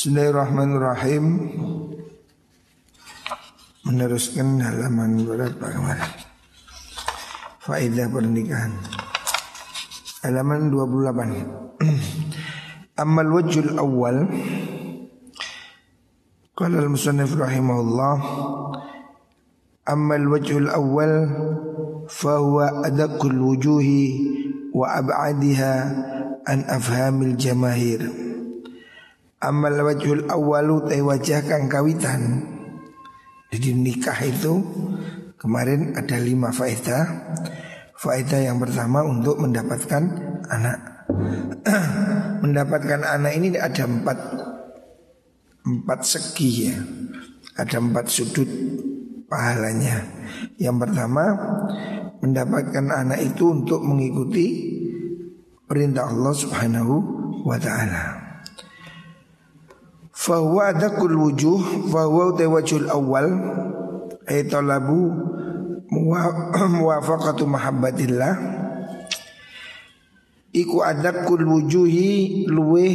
Bismillahirrahmanirrahim Meneruskan halaman berapa kemarin Faedah pernikahan Halaman 28 Amal wajul awal Qala al-musannif rahimahullah Amal wajul awal Fahuwa adakul wujuhi Wa ab'adiha An afhamil jamahir Amal wajul awalu tay wajah kang kawitan. Jadi nikah itu Kemarin ada lima faedah. Faedah yang pertama untuk mendapatkan anak. Mendapatkan anak ini ada empat Empat segi ya. Ada empat sudut pahalanya. Yang pertama Mendapatkan anak itu untuk mengikuti Perintah Allah subhanahu wa ta'ala Fahuwa adakul wujuh Fahuwa tewajul awal Ay talabu Muwafaqatu mahabbatillah. Iku adakul wujuhi Luweh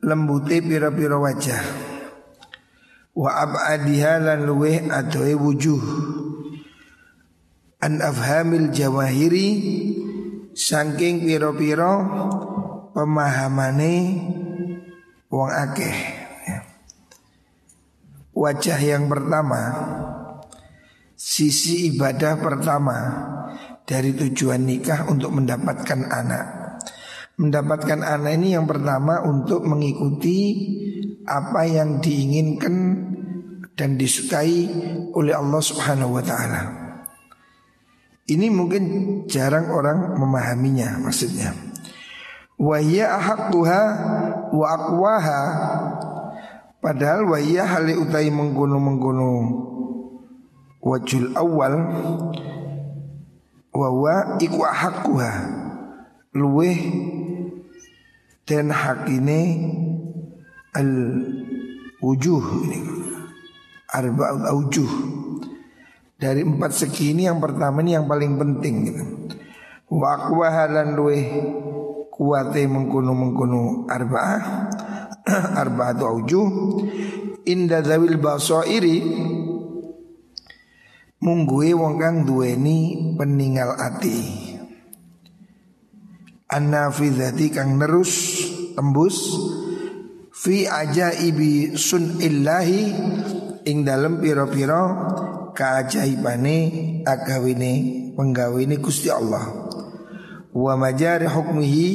Lembute pira-pira wajah. Wa ab'adiha lan luweh adoe wujuh. An afhamil jawahiri Sangking pira-pira Pemahamane wong akeh ya. Wajah yang pertama Sisi ibadah pertama Dari tujuan nikah untuk mendapatkan anak. Mendapatkan anak ini yang pertama untuk mengikuti Apa yang diinginkan dan disukai oleh Allah subhanahu wa ta'ala. Ini mungkin jarang orang memahaminya maksudnya Wahya ahakkuha wa aqwaha. Padahal wahya hali utai menggunu-menggunu Wajul awal Wawa iku ahakkuha Luweh Dan hakine Al wujuh ini. Arba'ul awjuh. Dari empat segi ini yang pertama ini yang paling penting gitu. Wa aqwaha lan luweh kuwate mengkuno mengkuno arba'ah arba'atu aujuh. Inda zawil basairi. Mungguhe wong kang duweni peninggal ati. Annafidhati kang nerus tembus. Fi ajaibi sunillahi. Ing dalem pira-pira kaajaibane agawine penggawene Gusti Allah wa majari hukmihi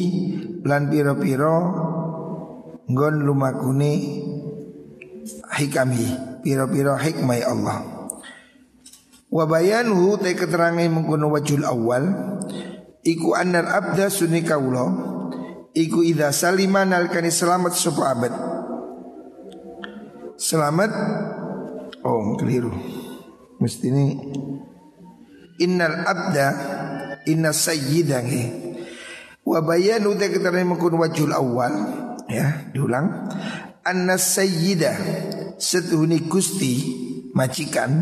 lan piro-piro nggon lumakune hikami piro-piro hikmai Allah. Wa bayanuhu te keterangan mengkono wajul awal iku annal abda sunni kaula iku idza salima nalkani selamat sapa abad. Selamat oh keliru. Mesti ini innal abda inna sayyidah wa bayanu keterangan mengkun wajul awal ya diulang. Anna sayyidah setuhuni gusti majikan.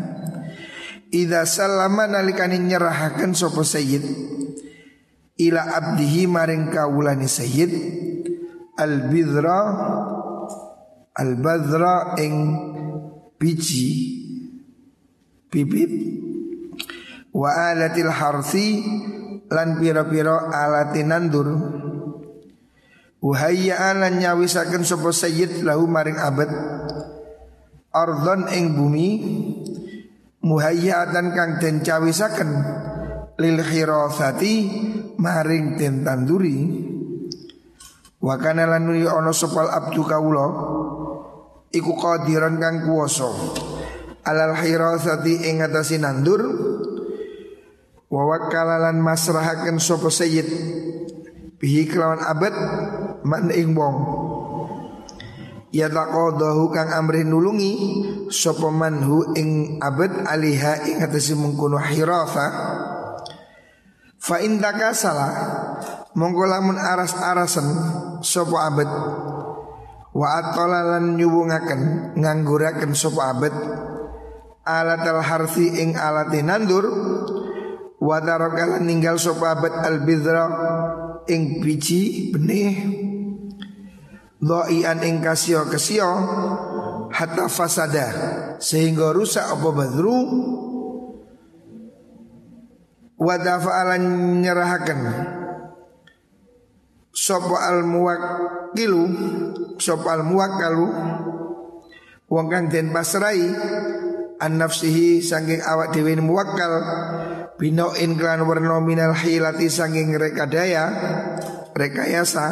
Idza salama nalikani nyerahaken sapa sayyid. Ila abdihi maring kawulani sayyid. Al bidra al badra ing biji bibit wa alatil harsi lan pira-pira alati nandur. Uhayya lan nyawisaken sapa sayyid lahu maring abad. Ardon ing bumi muhayyatan kang den cawisaken lil khirasati maring den tanduri. Wa kana lan ana sopal abdu kawula iku qadiran kang kuwasa. Alal khirasati ing atase nandur wa wakalalan masrahaken sayyid. Bihi kelawan abad man ing wong. Ya taqadahu kang amri nulungi sapa manhu ing abad aliha ing atase mengkono hirafa. Fa in takasala mongko lamun aras-arasen sapa abad. Wa atolalan nyuwungaken ngangguraken sapa abad. Alatal harsi ing alati nandur wa tarakalan ninggal sapa abad al bidra ing biji benih. Dha'ian ing kasio kesio hatta fasada sehingga rusak apa badru. Wa dafa'alan nyerahaken sapa al muwakkilu sapa al muwakkalu wong kang den pasrai an nafsihi saking awak dhewe muwakkal bino klan warna minal hilati saking rekadaya rekayasa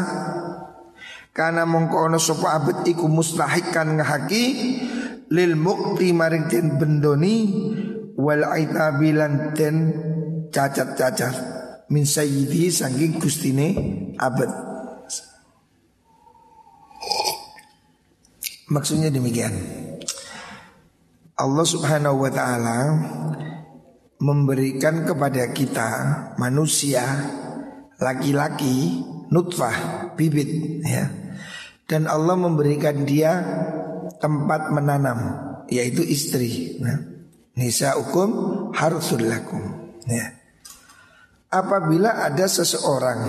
karena mongko sapa abet iku mustahikan ngahaki lil mukti maring den bendoni wal aitabilan den cacat-cacat min sayyidi saking gustine abad. Maksudnya demikian. Allah Subhanahu wa taala memberikan kepada kita manusia laki-laki nutfah bibit ya. Dan Allah memberikan dia tempat menanam yaitu istri. Nah, nisa hukum harsul lakum. Ya. Apabila ada seseorang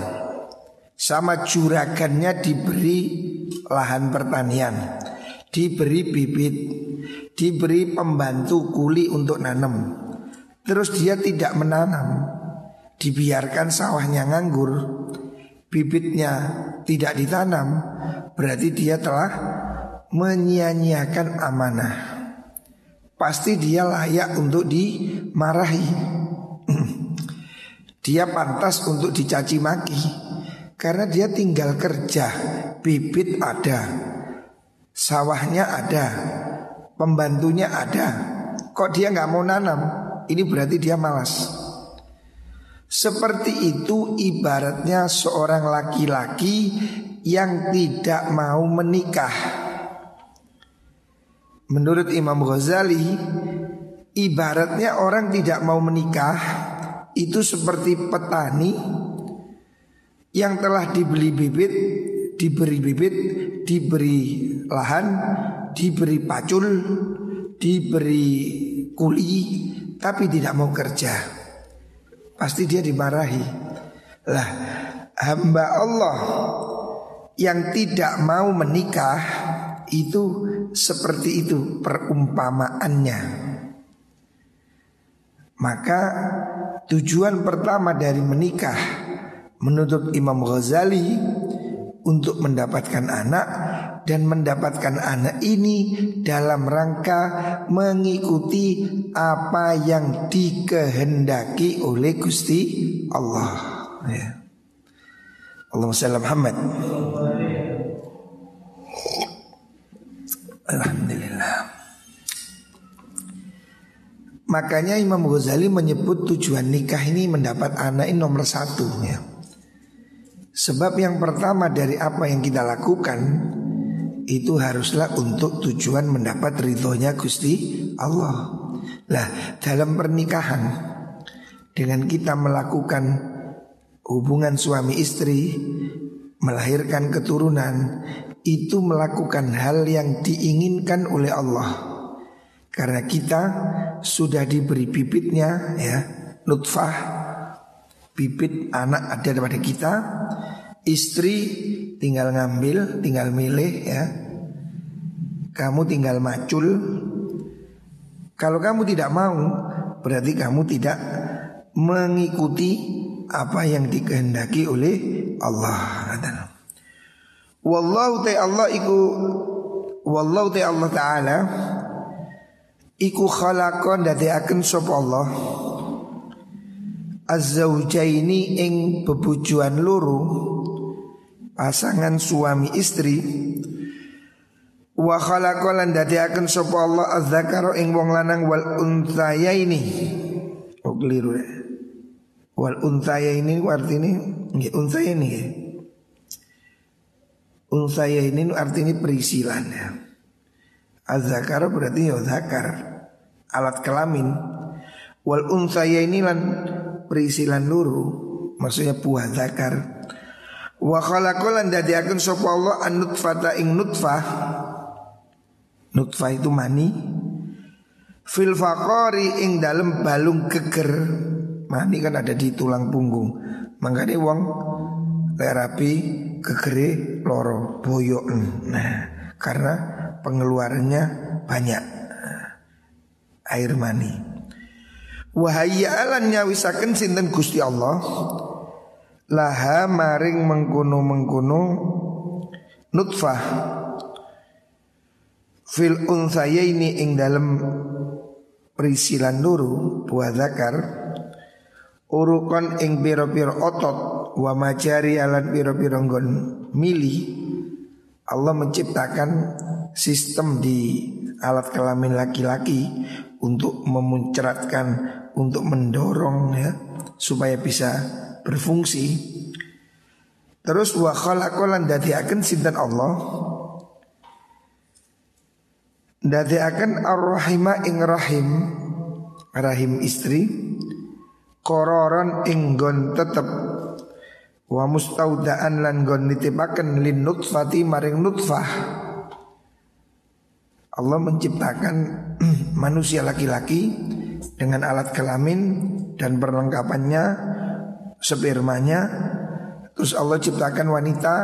sama juragannya diberi lahan pertanian, diberi bibit, diberi pembantu kuli untuk nanam. Terus dia tidak menanam, dibiarkan sawahnya nganggur, bibitnya tidak ditanam, berarti dia telah menyia-nyiakan amanah. Pasti dia layak untuk dimarahi. dia pantas untuk dicaci maki karena dia tinggal kerja, bibit ada, sawahnya ada, pembantunya ada. Kok dia nggak mau nanam? Ini berarti dia malas. Seperti itu ibaratnya seorang laki-laki yang tidak mau menikah. Menurut Imam Ghazali, ibaratnya orang tidak mau menikah itu seperti petani yang telah dibeli bibit, diberi bibit, diberi lahan, diberi pacul, diberi kuli, tapi tidak mau kerja. Pasti dia dimarahi. Lah, hamba Allah yang tidak mau menikah itu seperti itu perumpamaannya. Maka Tujuan pertama dari menikah menurut Imam Ghazali untuk mendapatkan anak dan mendapatkan anak ini dalam rangka mengikuti apa yang dikehendaki oleh Gusti Allah. Ya. Allahumma salli Muhammad. Alhamdulillah. Makanya Imam Ghazali menyebut tujuan nikah ini mendapat anak ini nomor satu ya. Sebab yang pertama dari apa yang kita lakukan itu haruslah untuk tujuan mendapat ridhonya Gusti Allah. Lah dalam pernikahan dengan kita melakukan hubungan suami istri melahirkan keturunan itu melakukan hal yang diinginkan oleh Allah. Karena kita sudah diberi bibitnya ya Nutfah Bibit anak ada pada kita Istri tinggal ngambil Tinggal milih ya Kamu tinggal macul. Kalau kamu tidak mau Berarti kamu tidak Mengikuti Apa yang dikehendaki oleh Allah. Wallahu ta'ala iku Wallahu ta'ala ta'ala Iku khalaqon akan sapa Allah. Az-zawjaini ing bebujuan loro pasangan suami istri wa khalaqalan akan sapa Allah az-zakara ing wong lanang wal untayaini oh keliru ya. Wal untayaini artinya nggih untayaini ya. Untayaini artinya perisilan ya. Az-zakara berarti ya zakar alat kelamin. Wal unsaya ini lan perisilan luru maksudnya buah zakar. Wa khalaqalan dadiakeun sapa Allah an nutfata ing nutfah nutfah itu mani. Fil faqari ing dalem balung geger. Mani kan ada di tulang punggung. Mangkane wong terapi gegere loro boyok. Nah, karena pengeluarannya banyak. Air mani. Wahaya alan nyawisaken sinten Gusti Allah? Laha maring mengkuno mengkuno nutfah fil ini ing dalam perisilan luru buah zakar urukon ing biro-biro otot wa majari alat biro-biro nggon mili Allah menciptakan sistem di alat kelamin laki-laki untuk memuncratkan, untuk mendorong ya supaya bisa berfungsi. Terus wa khalaqalan akan sinten Allah akan ar-rahima ing rahim rahim istri kororon ing gon tetep. Wa mustaudaan lan gon nitipaken lin nutfati maring nutfah. Allah menciptakan manusia laki-laki dengan alat kelamin dan perlengkapannya spermanya. Terus Allah ciptakan wanita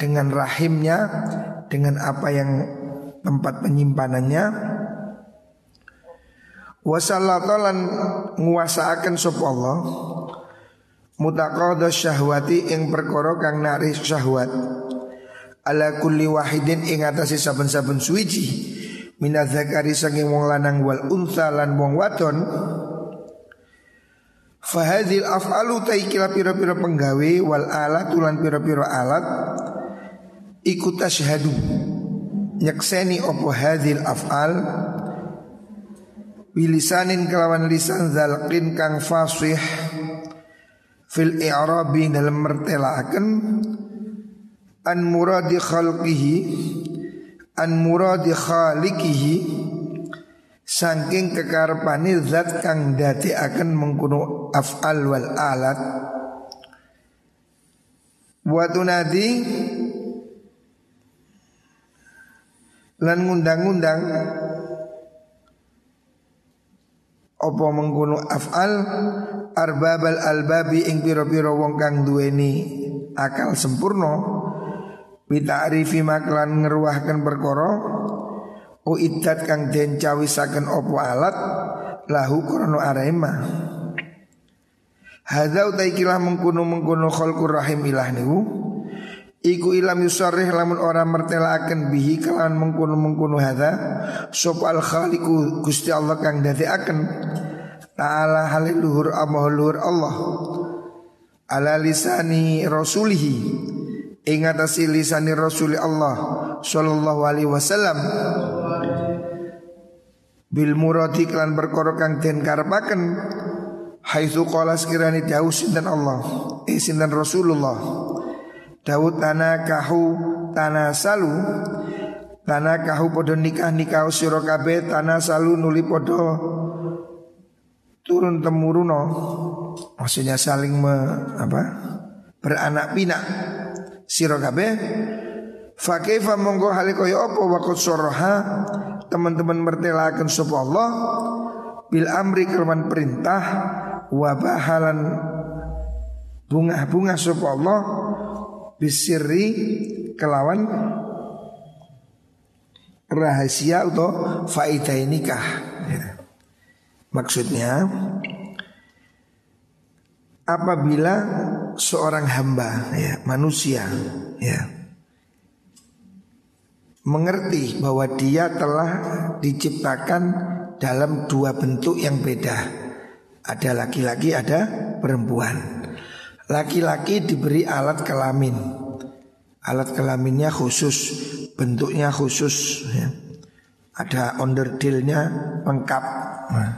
dengan rahimnya dengan apa yang tempat penyimpanannya. Wasallatolan nguasaaken sop Allah mutaqadha syahwati ing perkara kang nari syahwat. Ala kulli wahidin ing atase saben-saben suwiji minadzakari saking wong lanang wal unsa lan wong wadon. Fahadil af'alu taikila pira-pira penggawe wal alat tulan pira-pira alat ikut tasyhadu nyakseni opo hadil af'al? Bilisanin kelawan lisan zalqin kang fasih. Fil i'rabi dalam mertelaaken an muradi khalqihi. An muradi khaliqihi. Saking kekarepane zat kang akan mengkuno af'al wal alat. Wa lan ngundang-undang apa mengkuno af'al arbabal albabi ing pira-pira wong kang duweni akal sempurna bita'rifi maklan ngeruahkan perkara Uiddat kang den cawisaken opo alat lahu krono arema. Hadza utai kilah mengkuno mengkuno khalqur rahim ilah niku Iku ilam yusarrih lamun ora mertelaken bihi kelawan mengkuno mengkuno hadza sop al khaliqu Gusti Allah kang akan Ta'ala halil luhur amahulur Allah. Ala lisani rasulihi Ingatasi lisani Rasul Allah Sallallahu alaihi wasallam. Bil muradi klan perkara kang den karepaken haitsu qala sekirani dawuh sinten Allah eh sinten Rasulullah Tanah salu tanah kahu podo nikah nikah sira kabeh tanah salu nuli podo turun temuruno maksudnya saling me, apa beranak pinak sira kabeh. Fakaifa monggo hale kaya apa? Wakut soroha teman-teman mertelakan sapa Allah bil amri kelawan perintah wa bahalan bunga-bunga sapa Allah bisiri kelawan rahasia atau faidah nikah. Ya. Maksudnya apabila seorang hamba ya manusia ya mengerti bahwa dia telah diciptakan dalam dua bentuk yang beda. Ada laki-laki, ada perempuan. Laki-laki diberi alat kelamin. Alat kelaminnya khusus, bentuknya khusus. Ya. Ada onderdilnya lengkap. Nah.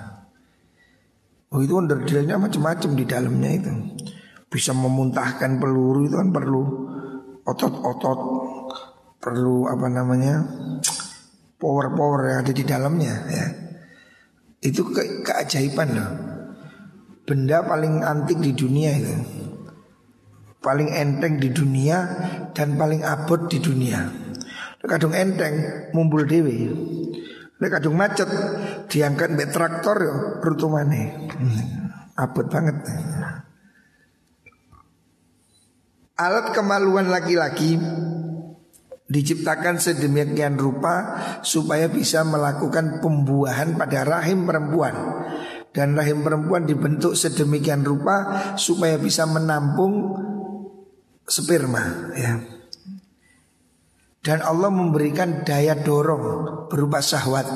Oh itu onderdilnya macam-macam di dalamnya itu. Bisa memuntahkan peluru itu kan perlu otot-otot perlu apa namanya power-power yang ada di dalamnya ya. Itu ke keajaiban loh. Benda paling antik di dunia itu. Paling enteng di dunia dan paling abot di dunia. Kadung enteng mumbul dewi. Lek kadung macet diangkat mbek traktor yo rutumane. Hmm, abot banget. Alat kemaluan laki-laki diciptakan sedemikian rupa supaya bisa melakukan pembuahan pada rahim perempuan dan rahim perempuan dibentuk sedemikian rupa supaya bisa menampung sperma ya. Dan Allah memberikan daya dorong berupa syahwat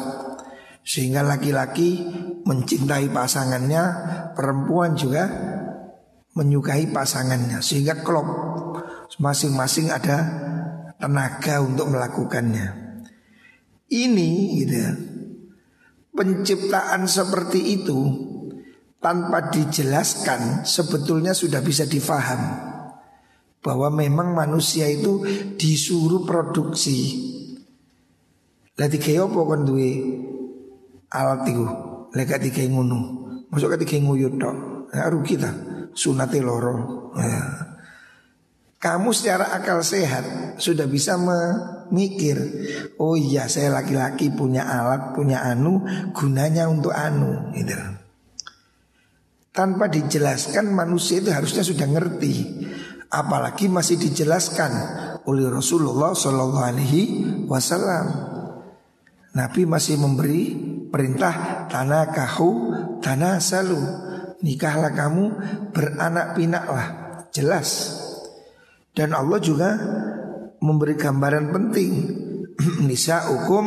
sehingga laki-laki mencintai pasangannya, perempuan juga menyukai pasangannya sehingga klop masing-masing ada tenaga untuk melakukannya. Ini gitu ya. Penciptaan seperti itu tanpa dijelaskan sebetulnya sudah bisa difaham bahwa memang manusia itu disuruh produksi. Lah dikei apa kon duwe alat iku? Lek ngono. Masuk dikei nguyut tok. Ya rugi ta. Sunate loro. Ya kamu secara akal sehat sudah bisa memikir Oh iya saya laki-laki punya alat, punya anu Gunanya untuk anu gitu Tanpa dijelaskan manusia itu harusnya sudah ngerti Apalagi masih dijelaskan oleh Rasulullah Shallallahu Alaihi Wasallam. Nabi masih memberi perintah tanah kahu tanah salu Nikahlah kamu beranak pinaklah Jelas. Dan Allah juga memberi gambaran penting. Nisa hukum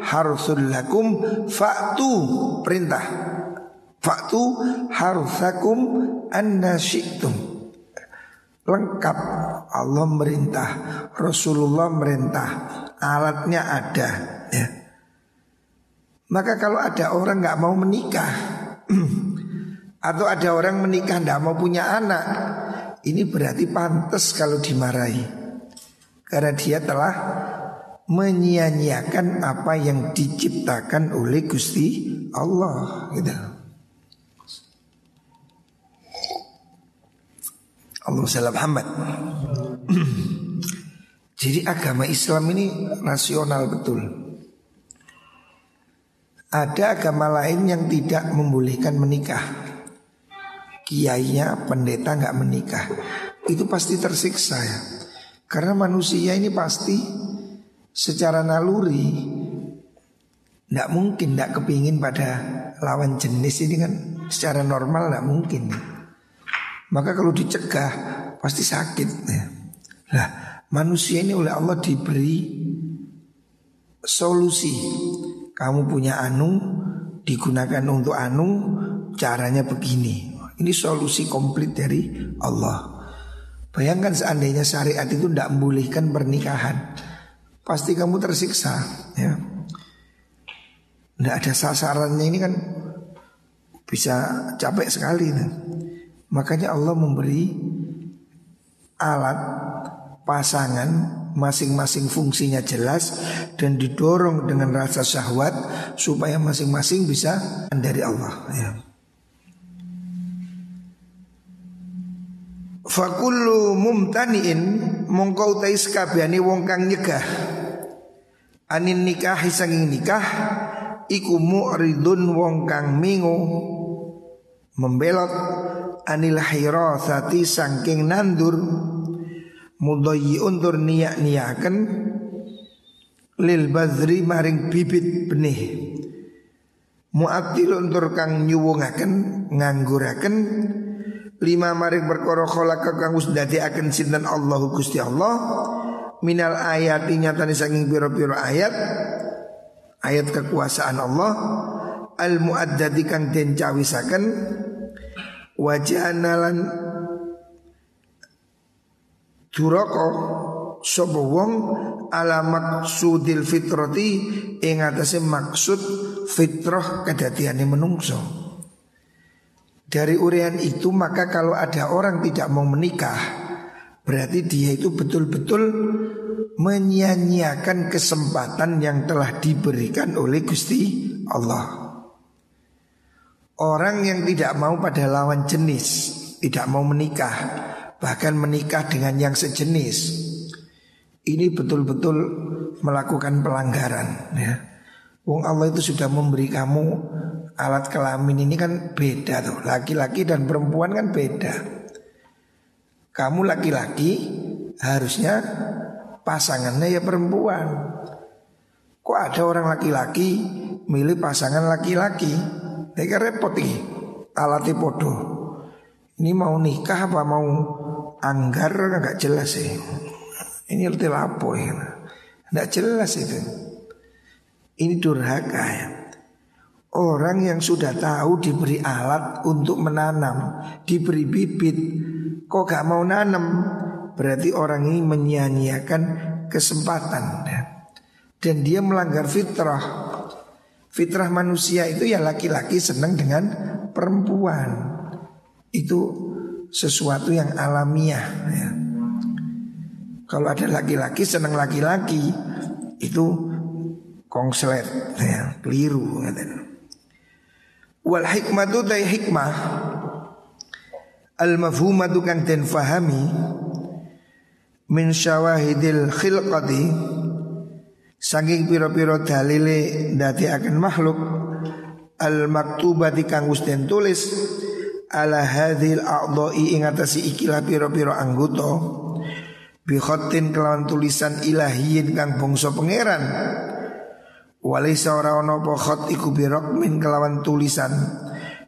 harsul lakum fa'tu perintah. Fa'tu harsakum anna syi'tum Lengkap Allah merintah Rasulullah merintah Alatnya ada ya. Maka kalau ada orang nggak mau menikah Atau ada orang menikah nggak mau punya anak ini berarti pantas kalau dimarahi Karena dia telah menyia-nyiakan apa yang diciptakan oleh Gusti Allah gitu. Allah salam Muhammad Jadi agama Islam ini rasional betul. Ada agama lain yang tidak membolehkan menikah. Kiainya pendeta nggak menikah. Itu pasti tersiksa ya. Karena manusia ini pasti secara naluri nggak mungkin nggak kepingin pada lawan jenis ini kan. Secara normal nggak mungkin maka kalau dicegah pasti sakit ya. Lah manusia ini oleh Allah diberi solusi kamu punya anu digunakan untuk anu caranya begini ini solusi komplit dari Allah. Bayangkan seandainya syariat itu tidak membolehkan pernikahan, pasti kamu tersiksa. Ya, tidak ada sasarannya ini kan bisa capek sekali. Nih. Makanya Allah memberi alat pasangan masing-masing fungsinya jelas dan didorong dengan rasa syahwat supaya masing-masing bisa dari Allah. Ya. Fakullu mumtaniin mongko utai kabehane wong kang nyegah anin nikah sanging nikah iku mu'ridun wong kang mingu membelot anil hirasati sangking nandur mudayyi untur niyak-niyaken lil bazri maring bibit benih. Muatil untur kang nyuwungaken ngangguraken lima maring perkara khalaqa kang wis akan sinten Allahu Gusti Allah minal ayat nyatane saking pira-pira ayat ayat kekuasaan Allah al muaddadi kang den cawisaken wajanalan duraka sapa wong ala maksudil fitrati ing atase maksud fitrah kedatiane menungso. Dari urian itu maka kalau ada orang tidak mau menikah Berarti dia itu betul-betul menyia-nyiakan kesempatan yang telah diberikan oleh Gusti Allah Orang yang tidak mau pada lawan jenis Tidak mau menikah Bahkan menikah dengan yang sejenis Ini betul-betul melakukan pelanggaran ya. Wong Allah itu sudah memberi kamu alat kelamin ini kan beda tuh. Laki-laki dan perempuan kan beda. Kamu laki-laki harusnya pasangannya ya perempuan. Kok ada orang laki-laki milih pasangan laki-laki? Mereka repot ini alatnya podo. Ini mau nikah apa mau anggar nggak jelas sih. Ini arti lapo ya. Nggak jelas itu. Ini durhaka ya. Orang yang sudah tahu diberi alat untuk menanam, diberi bibit, kok gak mau nanam, berarti orang ini menyia-nyiakan kesempatan. Dan dia melanggar fitrah. Fitrah manusia itu ya laki-laki senang dengan perempuan. Itu sesuatu yang alamiah. Ya. Kalau ada laki-laki senang laki-laki, itu kongslet, ya, keliru. Wal hikmatu tay hikmah Al mafhumatu kang den fahami Min syawahidil khilqati Saking piro-piro dalile dati akan makhluk Al maktubati kang den tulis Ala hadhil a'dha'i ingatasi ikilah piro-piro anggota Bi kelawan tulisan ilahiyin kang bongso pangeran. Walisa ora ono apa iku birok min kelawan tulisan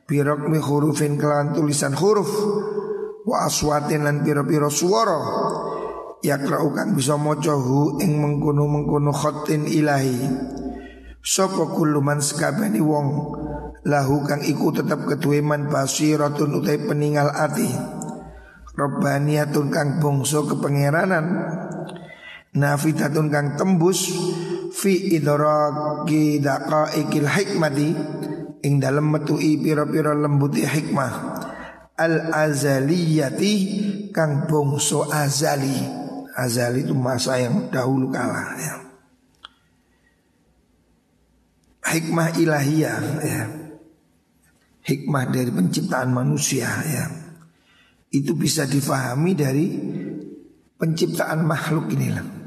Birok mi hurufin kelawan tulisan huruf Wa aswatin lan piro-piro suara Yakra'u kang bisa mocohu ing mengkuno-mengkuno khotin ilahi. Sopo kuluman sekabani wong Lahu kang iku tetap ketueman basiratun utai peninggal ati. Robbaniyatun kang bongso kepengeranan. Nafitatun kang tembus fi idraki daqaiqil hikmati ing dalam metui pira-pira lembuti hikmah. Al azaliyati kang bongso azali azali itu masa yang dahulu kala ya. hikmah ilahiyah ya. hikmah dari penciptaan manusia ya itu bisa difahami dari penciptaan makhluk inilah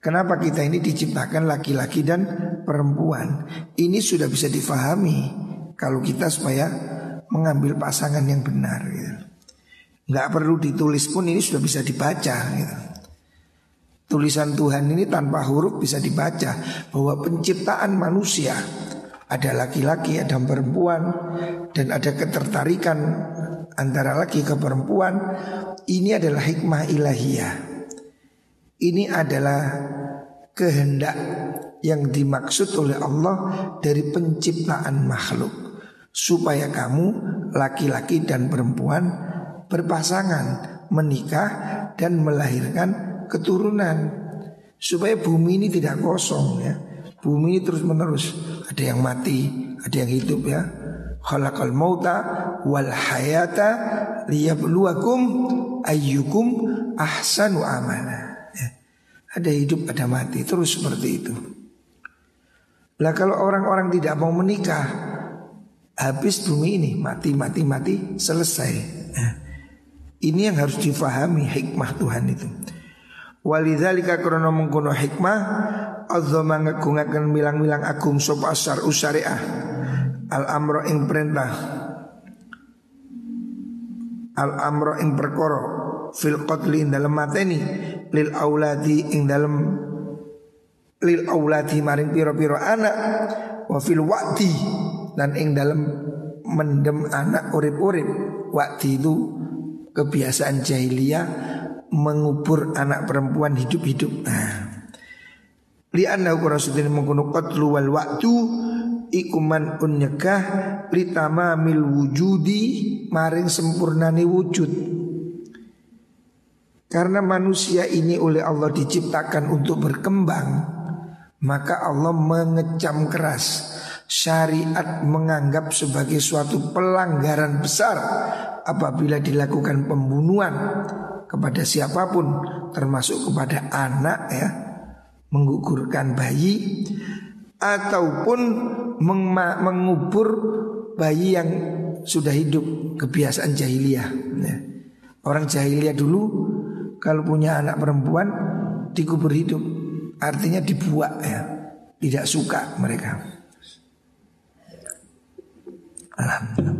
Kenapa kita ini diciptakan laki-laki dan perempuan? Ini sudah bisa difahami kalau kita supaya mengambil pasangan yang benar. Gitu. Nggak perlu ditulis pun ini sudah bisa dibaca. Gitu. Tulisan Tuhan ini tanpa huruf bisa dibaca bahwa penciptaan manusia ada laki-laki, ada perempuan, dan ada ketertarikan antara laki ke perempuan. Ini adalah hikmah ilahiyah. Ini adalah kehendak yang dimaksud oleh Allah dari penciptaan makhluk supaya kamu laki-laki dan perempuan berpasangan menikah dan melahirkan keturunan supaya bumi ini tidak kosong ya bumi ini terus menerus ada yang mati ada yang hidup ya khalaqal mauta wal hayata liyabluwakum ayyukum ahsanu amala ada hidup, ada mati, terus seperti itu. Lah kalau orang-orang tidak mau menikah, habis bumi ini mati, mati, mati, selesai. Nah, ini yang harus difahami hikmah Tuhan itu. Walidzalika krono mengkono hikmah Azza ngagungaken milang-milang agung sop asar usariah Al amro ing perintah. Al amro ing perkoro Fil qatli dalam mateni lil auladi ing dalam lil auladi maring piro-piro anak wa fil waqti dan ing dalam mendem anak urip-urip. Waktu itu kebiasaan jahiliyah mengubur anak perempuan hidup-hidup. Nah. li anna rasulullah mengkono qatlu wal waktu ikuman unyekah li tamamil wujudi maring sempurnani wujud. Karena manusia ini oleh Allah diciptakan untuk berkembang Maka Allah mengecam keras. Syariat menganggap sebagai suatu pelanggaran besar Apabila dilakukan pembunuhan kepada siapa pun Termasuk kepada anak ya Menggugurkan bayi Ataupun mengubur bayi yang sudah hidup Kebiasaan jahiliyah ya. Orang jahiliyah dulu kalau punya anak perempuan dikubur hidup artinya dibuat ya. Tidak suka mereka. Alhamdulillah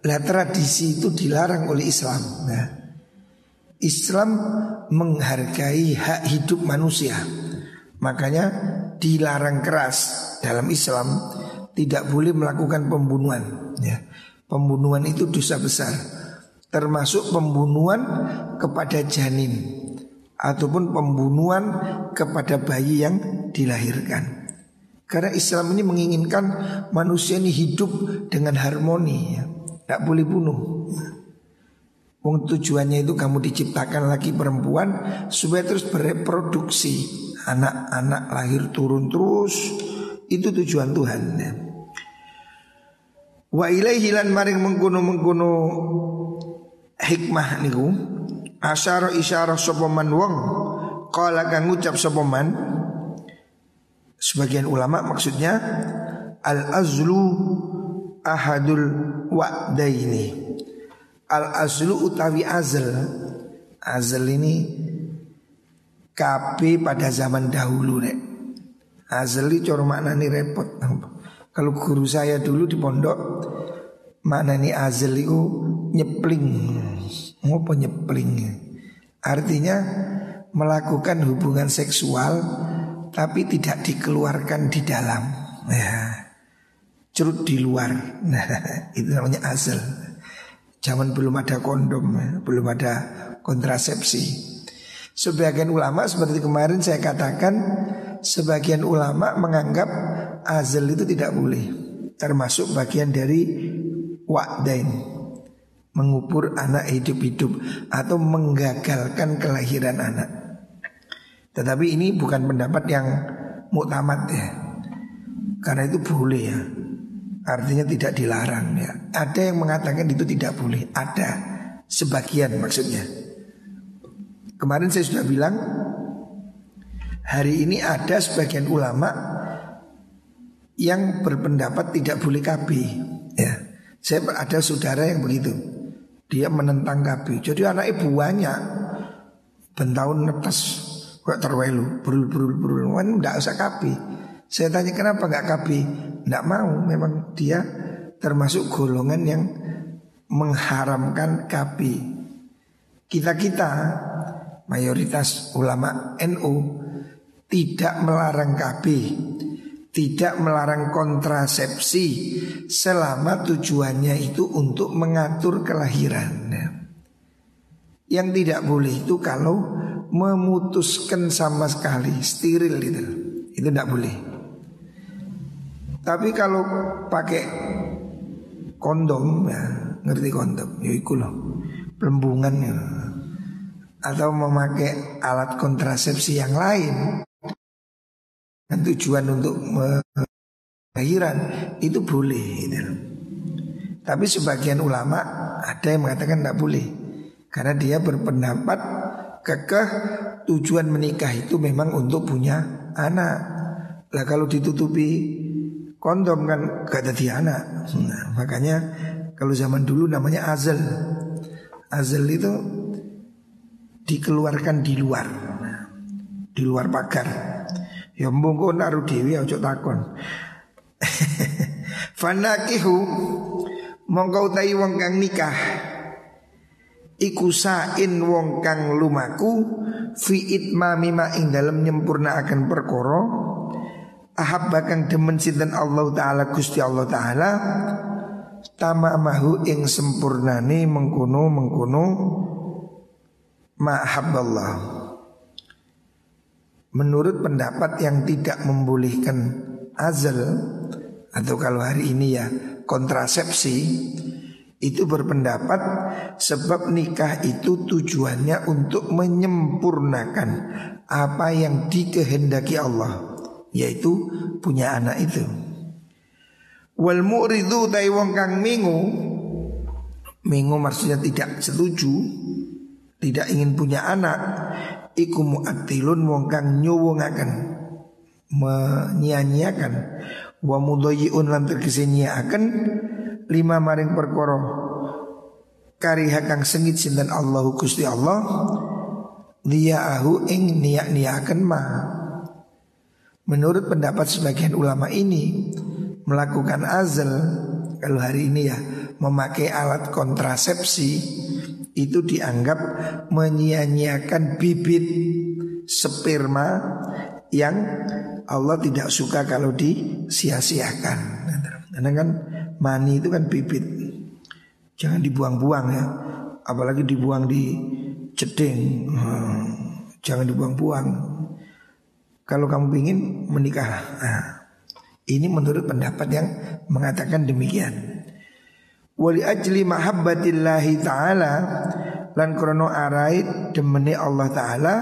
lah tradisi itu dilarang oleh Islam ya. Islam menghargai hak hidup manusia. Makanya dilarang keras dalam Islam tidak boleh melakukan pembunuhan. Ya. Pembunuhan itu dosa besar, termasuk pembunuhan kepada janin ataupun pembunuhan kepada bayi yang dilahirkan. Karena Islam ini menginginkan manusia ini hidup dengan harmoni, ya. Tidak boleh bunuh. Wong tujuannya itu kamu diciptakan lagi perempuan supaya terus bereproduksi anak-anak lahir turun terus itu tujuan Tuhan. Wa ilaihi lan maring mengkuno mengkuno hikmah niku asyara isyarah sapa man wong qala kang ngucap sapa man sebagian ulama maksudnya al azlu ahadul wa'daini. Al azlu utawi azl. Azl ini kape pada zaman dahulu nek azli cor maknani repot. Kalau guru saya dulu di pondok maknani azl itu nyepling. Ngopo nyepling? Artinya melakukan hubungan seksual Tapi tidak dikeluarkan di dalam. Ya. Cerut di luar Nah itu namanya asal Zaman belum ada kondom. Belum ada kontrasepsi Sebagian ulama seperti kemarin saya katakan Sebagian ulama menganggap azal itu tidak boleh Termasuk bagian dari wa'dain mengubur anak hidup-hidup atau menggagalkan kelahiran anak. Tetapi ini bukan pendapat yang muktamad ya. Karena itu boleh ya. Artinya tidak dilarang ya. Ada yang mengatakan itu tidak boleh. Ada sebagian maksudnya. Kemarin saya sudah bilang hari ini ada sebagian ulama yang berpendapat tidak boleh KB ya. Saya ada saudara yang begitu. Dia menentang kabi. Jadi anak ibu banyak. Bentahun netes. Kok terwelu. Berul berul berul. Kan tidak usah kabi. Saya tanya kenapa nggak kabi? Nggak mau. Memang dia termasuk golongan yang mengharamkan kabi. Kita-kita mayoritas ulama NU tidak melarang kabi tidak melarang kontrasepsi selama tujuannya itu untuk mengatur kelahiran. Yang tidak boleh itu kalau memutuskan sama sekali steril itu, itu tidak boleh. Tapi kalau pakai kondom ya, ngerti kondom, ya itu loh, pelembungan ya. Atau memakai alat kontrasepsi yang lain dan tujuan untuk kelahiran itu boleh gitu. Tapi sebagian ulama ada yang mengatakan tidak boleh karena dia berpendapat kekeh tujuan menikah itu memang untuk punya anak. Lah kalau ditutupi kondom kan gak jadi anak. Nah, makanya kalau zaman dulu namanya azal. Azal itu dikeluarkan di luar. Di luar pagar. Ya mbungku naruh dewi ojo takon. Fanakihu mongkau tayi wong kang nikah iku sain wong kang lumaku fi itmami ma ing dalem nyempurnaaken perkara ahabba kang demen sinten Allah taala Gusti Allah taala tamamahu ing sempurnane mengkono mengkono ma habballah Menurut pendapat yang tidak membolehkan azal atau kalau hari ini ya kontrasepsi itu berpendapat sebab nikah itu tujuannya untuk menyempurnakan apa yang dikehendaki Allah yaitu punya anak itu. Wal mu'ridu tai wong kang mingu Mingu maksudnya tidak setuju Tidak ingin punya anak iku mu'attilun wong kang nyuwungaken menyia-nyiakan wa mudayyi'un lan tegese nyiaken lima maring perkara kariha kang sengit sinten Allah Gusti Allah ahu ing niak-niaken ma Menurut pendapat sebagian ulama ini melakukan azal kalau hari ini ya memakai alat kontrasepsi itu dianggap menyia-nyiakan bibit sperma yang Allah tidak suka kalau disia-siakan. Karena kan mani itu kan bibit. Jangan dibuang-buang ya. Apalagi dibuang di cedeng. Hmm, jangan dibuang-buang. Kalau kamu ingin menikah. Nah, ini menurut pendapat yang mengatakan demikian. Wali ajli mahabbatillahi ta'ala Lan krono arait demeni Allah ta'ala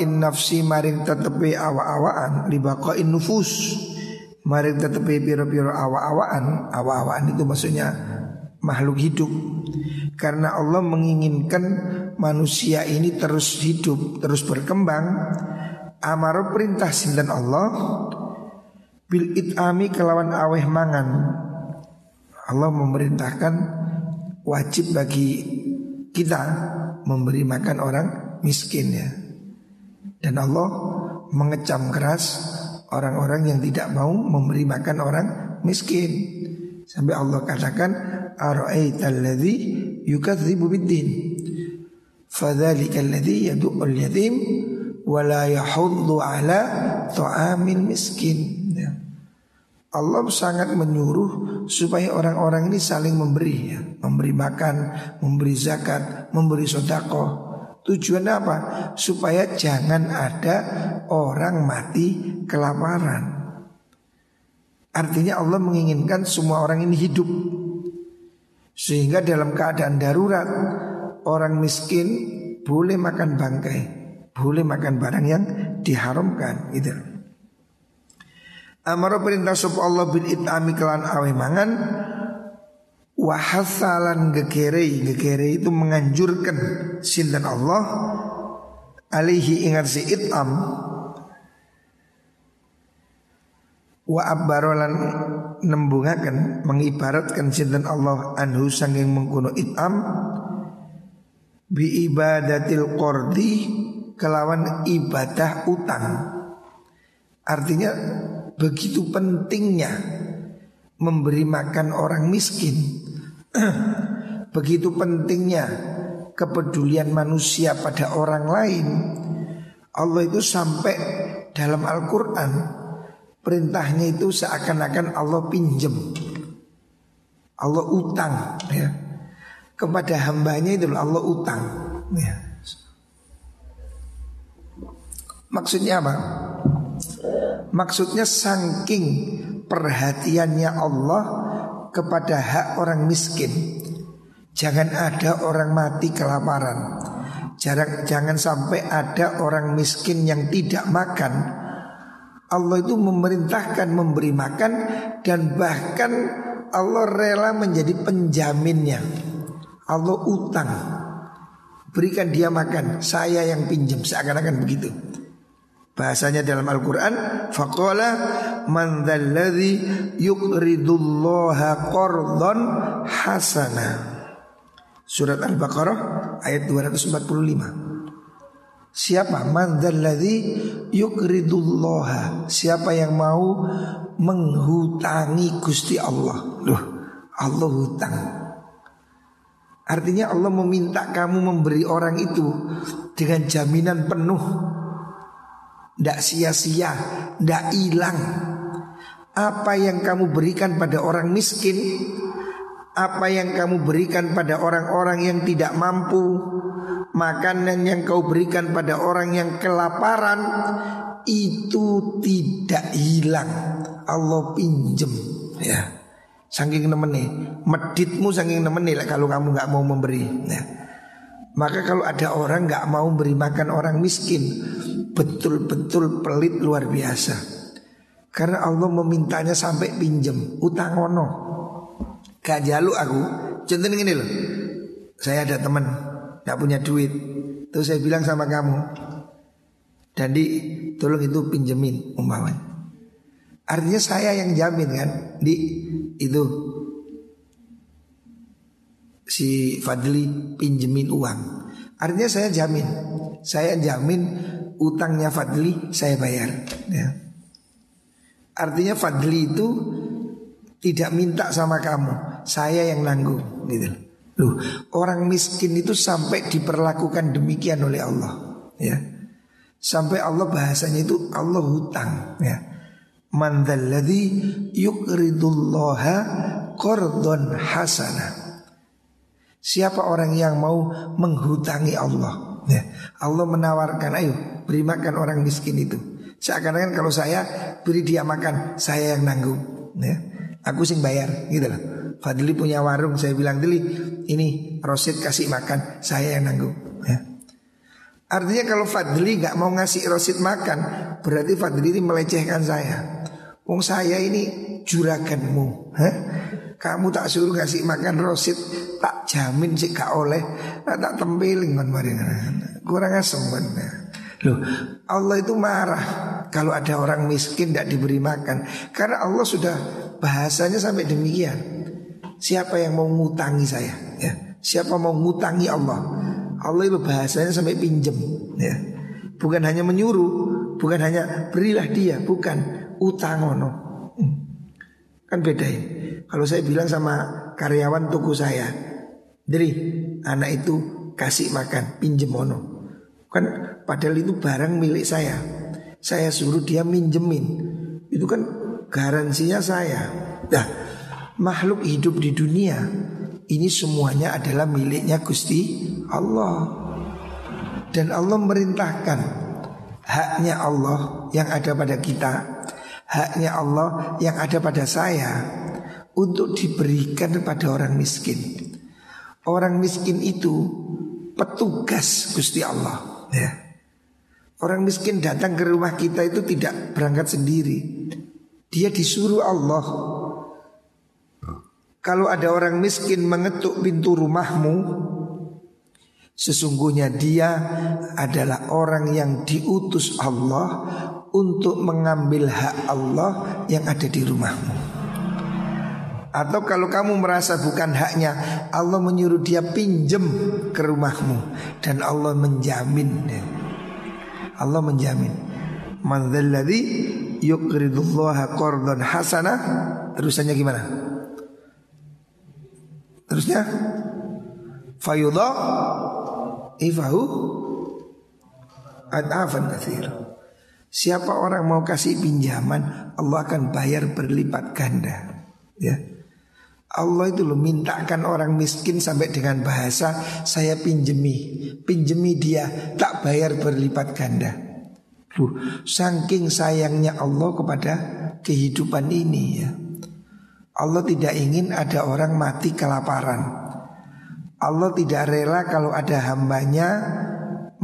in nafsi maring tetepi awa-awaan in nufus maring tetepi piro-piro awa-awaan Awa-awaan itu maksudnya makhluk hidup Karena Allah menginginkan manusia ini terus hidup Terus berkembang Amaro perintah sinten Allah Bil it'ami kelawan aweh mangan Allah memerintahkan wajib bagi kita memberi makan orang miskin ya. Dan Allah mengecam keras orang-orang yang tidak mau memberi makan orang miskin. Sampai Allah katakan ara'aital ladzi yukadzibu biddin. Fadzalika alladzi yad'ul yatim wa la yahuddu ala miskin. Ya. Allah sangat menyuruh supaya orang-orang ini saling memberi ya. Memberi makan, memberi zakat, memberi sodako Tujuannya apa? Supaya jangan ada orang mati kelaparan Artinya Allah menginginkan semua orang ini hidup Sehingga dalam keadaan darurat Orang miskin boleh makan bangkai Boleh makan barang yang diharamkan gitu. Amaro perintah sub Allah bin itami kelan awe mangan Wahasalan gekerei Gekerei itu menganjurkan Sindan Allah Alihi ingat si itam Wa abbarolan nembungakan Mengibaratkan sindan Allah Anhu sanging mengkuno itam Bi ibadatil kordi Kelawan ibadah utang Artinya begitu pentingnya memberi makan orang miskin. begitu pentingnya kepedulian manusia pada orang lain. Allah itu sampai dalam Al-Qur'an perintahnya itu seakan-akan Allah pinjem. Allah utang ya. Kepada hambanya itu Allah utang ya. Maksudnya apa? Maksudnya saking perhatiannya Allah kepada hak orang miskin. Jangan ada orang mati kelaparan. Jangan, jangan sampai ada orang miskin yang tidak makan. Allah itu memerintahkan memberi makan dan bahkan Allah rela menjadi penjaminnya. Allah utang. Berikan dia makan, saya yang pinjam seakan-akan begitu. Bahasanya dalam Al-Quran Faqala man dhalladhi yukridullaha qardhan hasana. Surat Al-Baqarah ayat 245 Siapa? Man dhalladhi yukridullaha Siapa yang mau menghutangi Gusti Allah? Loh Allah hutang. Artinya Allah meminta kamu memberi orang itu Dengan jaminan penuh tidak sia-sia, tidak hilang. Apa yang kamu berikan pada orang miskin? Apa yang kamu berikan pada orang-orang yang tidak mampu? Makanan yang kau berikan pada orang yang kelaparan? Itu tidak hilang. Allah pinjem. Ya. Saking nemeni Meditmu saking nemeni lah kalau kamu nggak mau memberi. Ya. Maka kalau ada orang nggak mau beri makan orang miskin betul-betul pelit luar biasa. Karena Allah memintanya sampai pinjem utang ono. Gak jaluk aku. Contohnya ini loh. Saya ada teman nggak punya duit. Terus saya bilang sama kamu, Dandi tolong itu pinjemin umpamanya. Artinya saya yang jamin kan, di itu si Fadli pinjemin uang. Artinya saya jamin, saya jamin utangnya Fadli saya bayar. Ya. Artinya Fadli itu tidak minta sama kamu, saya yang nanggung gitu. Loh, orang miskin itu sampai diperlakukan demikian oleh Allah, ya. Sampai Allah bahasanya itu Allah hutang, ya. Man dzalladzi yuqridullaha qardon hasana. Siapa orang yang mau menghutangi Allah? Ya. Allah menawarkan, ayo beri makan orang miskin itu. Seakan-akan kalau saya beri dia makan, saya yang nanggung. Ya. Aku sing bayar, gitu loh. Fadli punya warung, saya bilang Dili, ini Rosid kasih makan, saya yang nanggung. Ya. Artinya kalau Fadli nggak mau ngasih Rosid makan, berarti Fadli ini melecehkan saya. Wong saya ini juraganmu. Kamu tak suruh ngasih makan Rosid, tak jamin sih gak oleh, nah, tak tempeling kan Kurang asem kan. Loh, Allah itu marah kalau ada orang miskin tidak diberi makan. Karena Allah sudah bahasanya sampai demikian. Siapa yang mau ngutangi saya ya. Siapa mau ngutangi Allah Allah itu bahasanya sampai pinjem ya. Bukan hanya menyuruh Bukan hanya berilah dia Bukan utang ono hmm. Kan beda ya Kalau saya bilang sama karyawan toko saya Dari anak itu kasih makan pinjem ono. Kan padahal itu barang milik saya. Saya suruh dia minjemin. Itu kan garansinya saya. Nah makhluk hidup di dunia ini semuanya adalah miliknya Gusti Allah. Dan Allah merintahkan haknya Allah yang ada pada kita, haknya Allah yang ada pada saya untuk diberikan pada orang miskin. Orang miskin itu petugas Gusti Allah, ya. Orang miskin datang ke rumah kita itu tidak berangkat sendiri. Dia disuruh Allah kalau ada orang miskin mengetuk pintu rumahmu Sesungguhnya dia adalah orang yang diutus Allah Untuk mengambil hak Allah yang ada di rumahmu Atau kalau kamu merasa bukan haknya Allah menyuruh dia pinjem ke rumahmu Dan Allah menjamin Allah menjamin Man dzalladzi yuqridullaha qardan hasanah Terusannya gimana? Terusnya fayudha ifahu adafan katsir. Siapa orang mau kasih pinjaman, Allah akan bayar berlipat ganda. Ya. Allah itu loh mintakan orang miskin sampai dengan bahasa saya pinjemi, pinjemi dia tak bayar berlipat ganda. Loh, saking sayangnya Allah kepada kehidupan ini ya. Allah tidak ingin ada orang mati kelaparan. Allah tidak rela kalau ada hambanya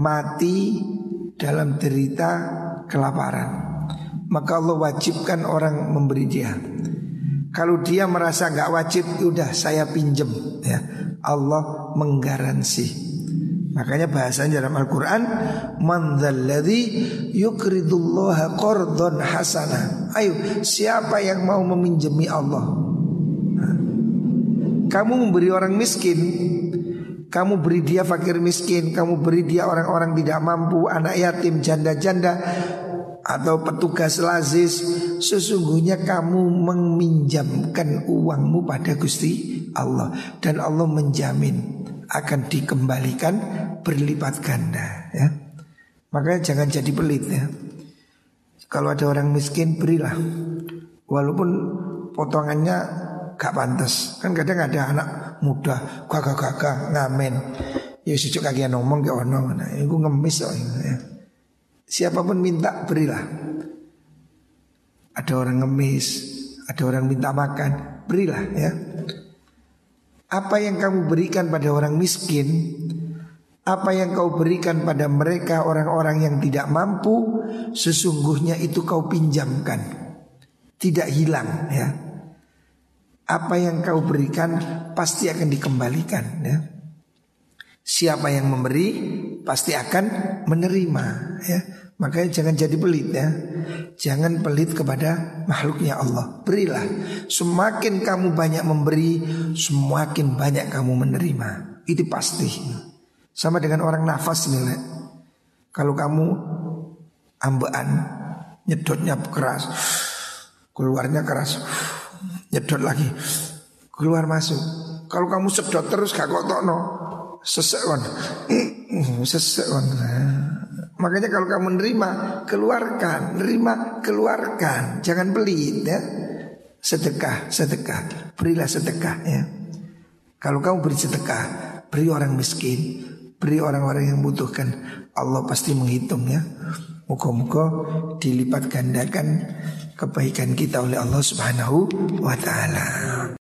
mati dalam derita kelaparan. Maka Allah wajibkan orang memberi dia. Kalau dia merasa nggak wajib, udah saya pinjem ya. Allah menggaransi. Makanya bahasanya dalam Al-Quran Man yukridullaha qardon hasana Ayo siapa yang mau meminjami Allah kamu memberi orang miskin Kamu beri dia fakir miskin Kamu beri dia orang-orang tidak mampu Anak yatim, janda-janda Atau petugas lazis Sesungguhnya kamu meminjamkan uangmu pada Gusti Allah Dan Allah menjamin Akan dikembalikan berlipat ganda ya. Makanya jangan jadi pelit ya Kalau ada orang miskin berilah Walaupun potongannya gak pantas. Kan kadang ada anak muda gagah-gagah ngamen. Ya sucuk kaki ngomong ke ono. Nah, ngemis oh, ya. Siapa pun minta berilah. Ada orang ngemis, ada orang minta makan, berilah ya. Apa yang kamu berikan pada orang miskin, apa yang kau berikan pada mereka orang-orang yang tidak mampu, sesungguhnya itu kau pinjamkan. Tidak hilang ya apa yang kau berikan pasti akan dikembalikan ya. Siapa yang memberi pasti akan menerima ya. Makanya jangan jadi pelit ya. Jangan pelit kepada makhluknya Allah. Berilah. Semakin kamu banyak memberi, semakin banyak kamu menerima. Itu pasti. Sama dengan orang nafas nih. Kalau kamu ambean, nyedotnya keras, keluarnya keras nyedot lagi keluar masuk Kalau kamu sedot terus gak kok tokno. Sesek kon. Sesek. Makanya kalau kamu nerima, keluarkan, nerima, keluarkan. Jangan pelit ya. Sedekah, sedekah. Berilah sedekah ya. Kalau kamu beri sedekah, beri orang miskin, beri orang-orang yang butuhkan. Allah pasti menghitung ya. Muka-muka dilipat gandakan kebaikan kita oleh Allah Subhanahu wa taala.